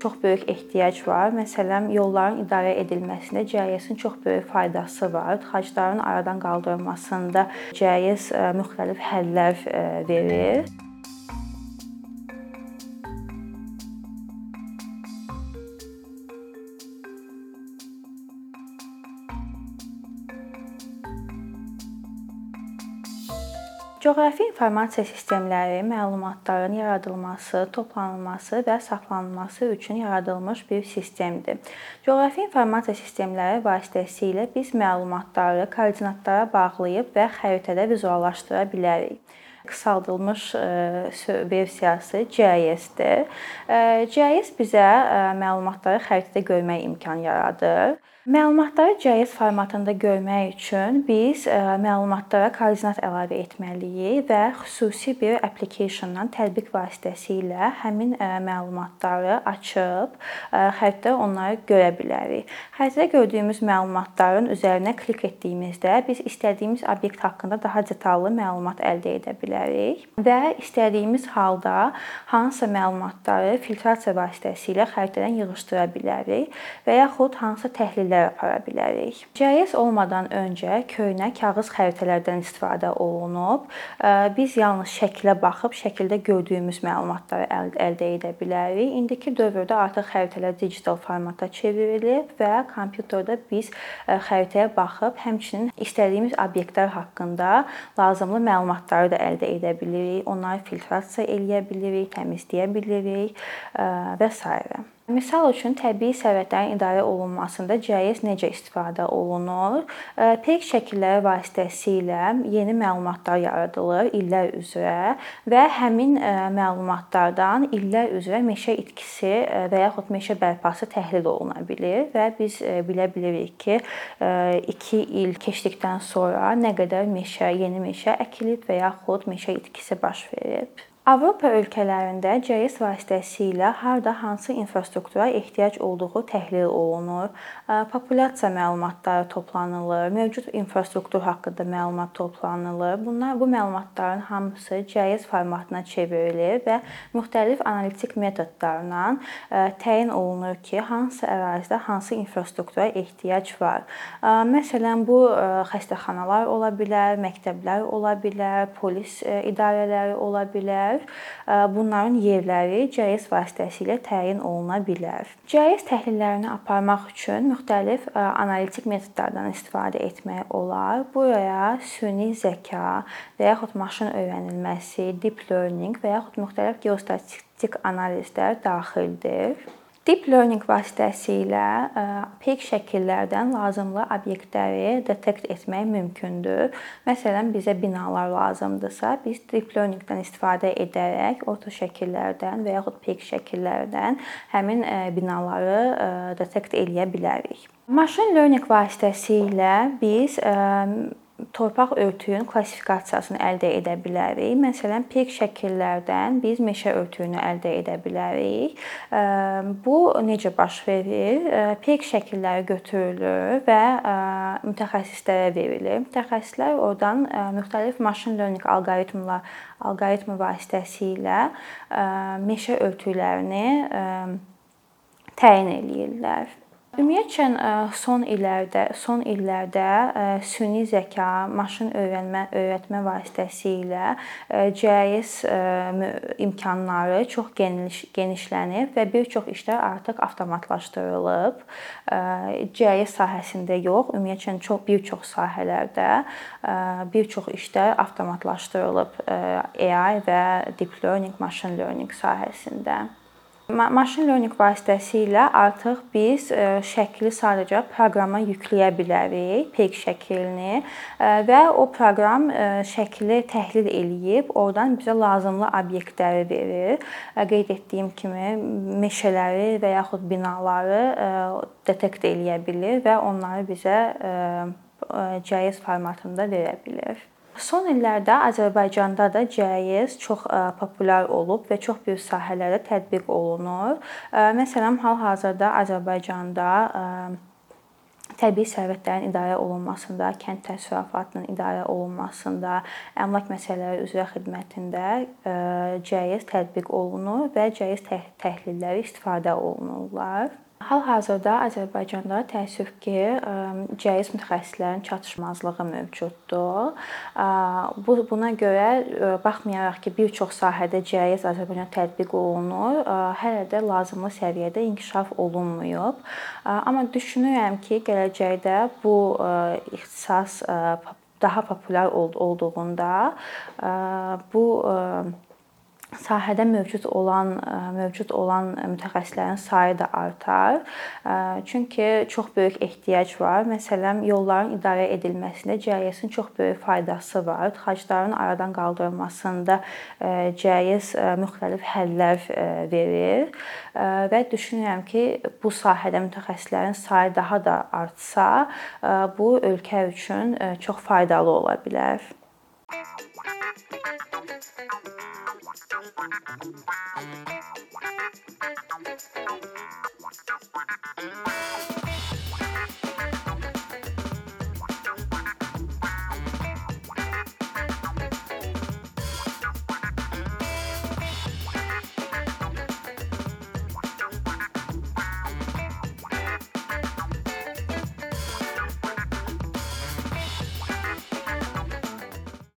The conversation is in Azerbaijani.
çox böyük ehtiyac var. Məsələn, yolların idarə edilməsində GIS-in çox böyük faydası var. Tıxacların aradan qaldırılmasında GIS müxtəlif həllər verir. Coğrafi informasiya sistemləri məlumatların yaradılması, toplanılması və saxlanılması üçün yaradılmış bir sistemdir. Coğrafi informasiya sistemləri vasitəsilə biz məlumatları koordinatlara bağlayıb və xəritədə vizuallaşdıra bilərik qısaldılmış versiyası GIS-dir. GIS bizə məlumatları xəritədə görmək imkanı yaradır. Məlumatları GIS formatında görmək üçün biz e, məlumatlara koordinat əlavə etməliyik və xüsusi bir application-dan tətbiq vasitəsilə həmin e, məlumatları açıb e, xəritədə onları görə bilərik. Xəritədə gördüyümüz məlumatların üzərinə klik etdiyimizdə biz istədiyimiz obyekt haqqında daha detallı məlumat əldə edə bilərik və istədiyimiz halda hansısa məlumatları filtrasiya vasitəsilə xəritədən yığışdıra bilərik və yaxud hansısa təhlil təhlillər apara bilərik. GIS olmadan öncə köhnə kağız xəritələrdən istifadə olunub. Biz yalnız şəklə baxıb şəkildə gördüyümüz məlumatları əldə edə bilərik. İndiki dövrdə artıq xəritələr digital formata çevrilib və kompüterdə biz xəritəyə baxıb həmçinin istədiyimiz obyektlər haqqında lazımlı məlumatları da əldə edə bilirik. Onları filtrasiya eləyə bilirik, təmizləyə bilirik və s. Misal üçün təbii sərvətlərin idarə olunmasında GIS necə istifadə olunur? Peyk şəkilləri vasitəsilə yeni məlumatlar yaradılır illər üzrə və həmin məlumatlardan illər üzrə meşə itkisi və yaxud meşə bərpası təhlil oluna bilər və biz bilə bilirik ki, 2 il keçdikdən sonra nə qədər meşə, yeni meşə əkilib və yaxud meşə itkisi baş verib. Avropa ölkələrində GIS vasitəsilə harda hansı infrastruktura ehtiyac olduğu təhlil olunur, populyasiya məlumatları toplanılır, mövcud infrastruktur haqqında məlumat toplanılır. Bunlar bu məlumatların hamısı GIS formatına çevrilir və müxtəlif analitik metodlarla təyin olunur ki, hansı ərazidə hansı infrastruktura ehtiyac var. Məsələn, bu xəstəxanalar ola bilər, məktəblər ola bilər, polis idarələri ola bilər bilər. Bunların yerləri GIS vasitəsilə təyin oluna bilər. GIS təhlillərini aparmaq üçün müxtəlif analitik metodlardan istifadə etmək olar. Buraya süni zəka və yaxud maşın öyrənilməsi, deep learning və yaxud müxtəlif geostatistik analizlər daxildir. Deep learning vasitəsilə e, peyk şəkillərdən lazımlı obyektləri detekt etmək mümkündür. Məsələn, bizə binalar lazımdırsa, biz deep learningdən istifadə edərək orta şəkillərdən və yaxud peyk şəkillərdən həmin e, binaları e, detekt eləyə bilərik. Machine learning vasitəsilə biz torpaq örtüyün klassifikasiyasını əldə edə bilərik. Məsələn, peyk şəkillərdən biz meşə örtüyünü əldə edə bilərik. Bu necə baş verir? Peyk şəkilləri götürülür və mütəxəssislərə verilir. Mütəxəssislər oradan müxtəlif machine learning alqoritmlar alqoritmi vasitəsilə meşə örtüklərini təyin eləyirlər. Ümumiyyətcə son illərdə, son illərdə süni zəka, maşın öyrənmə, öyrətmə vasitəsilə GIS imkanları çox geniş genişlənib və bir çox işlər artıq avtomatlaşdırılıb. GIS sahəsində yox, ümumiyyətcə çox bir çox sahələrdə bir çox işlər avtomatlaşdırılıb AI və deep learning, machine learning sahəsində. Machine learning vasitəsilə artıq biz e, şəkli sadəcə proqrama yükləyə bilərik, peyk şəklini e, və o proqram e, şəkli təhlil eləyib, oradan bizə lazımlı obyektləri verir. Qeyd etdiyim kimi meşələri və yaxud binaları detekt eləyə bilir və onları bizə GIS formatında verə bilər. Son illərdə Azərbaycanda da GIS çox populyar olub və çox böyük sahələrdə tətbiq olunur. Məsələn, hal-hazırda Azərbaycanda təbii sərvətlərin idarə olunmasında, kənd təsərrüfatının idarə olunmasında, əmlak məsələləri üzrə xidmətində cəyiz tətbiq olunur və cəyiz təhlilləri istifadə olunurlar. Hal-hazırda Azərbaycanda təəssüf ki, cəyiz mütəxəssislərin çatışmazlığı mövcuddur. Bu buna görə baxmayaraq ki, bir çox sahədə cəyiz Azərbaycanda tətbiq olunur, hələ də lazımlı səviyyədə inkişaf olunmayıb. Amma düşünürəm ki, gələcəkdə bu ixtisas daha populyar olduğunda bu sahədə mövcud olan mövcud olan mütəxəssislərin sayı da artar. Çünki çox böyük ehtiyac var. Məsələn, yolların idarə edilməsində cəyisin çox böyük faydası var. Tıxacların aradan qaldırılmasında cəyiz müxtəlif həllər verir və düşünürəm ki, bu sahədə mütəxəssislərin sayı daha da artsa, bu ölkə üçün çox faydalı ola bilər. Thank you.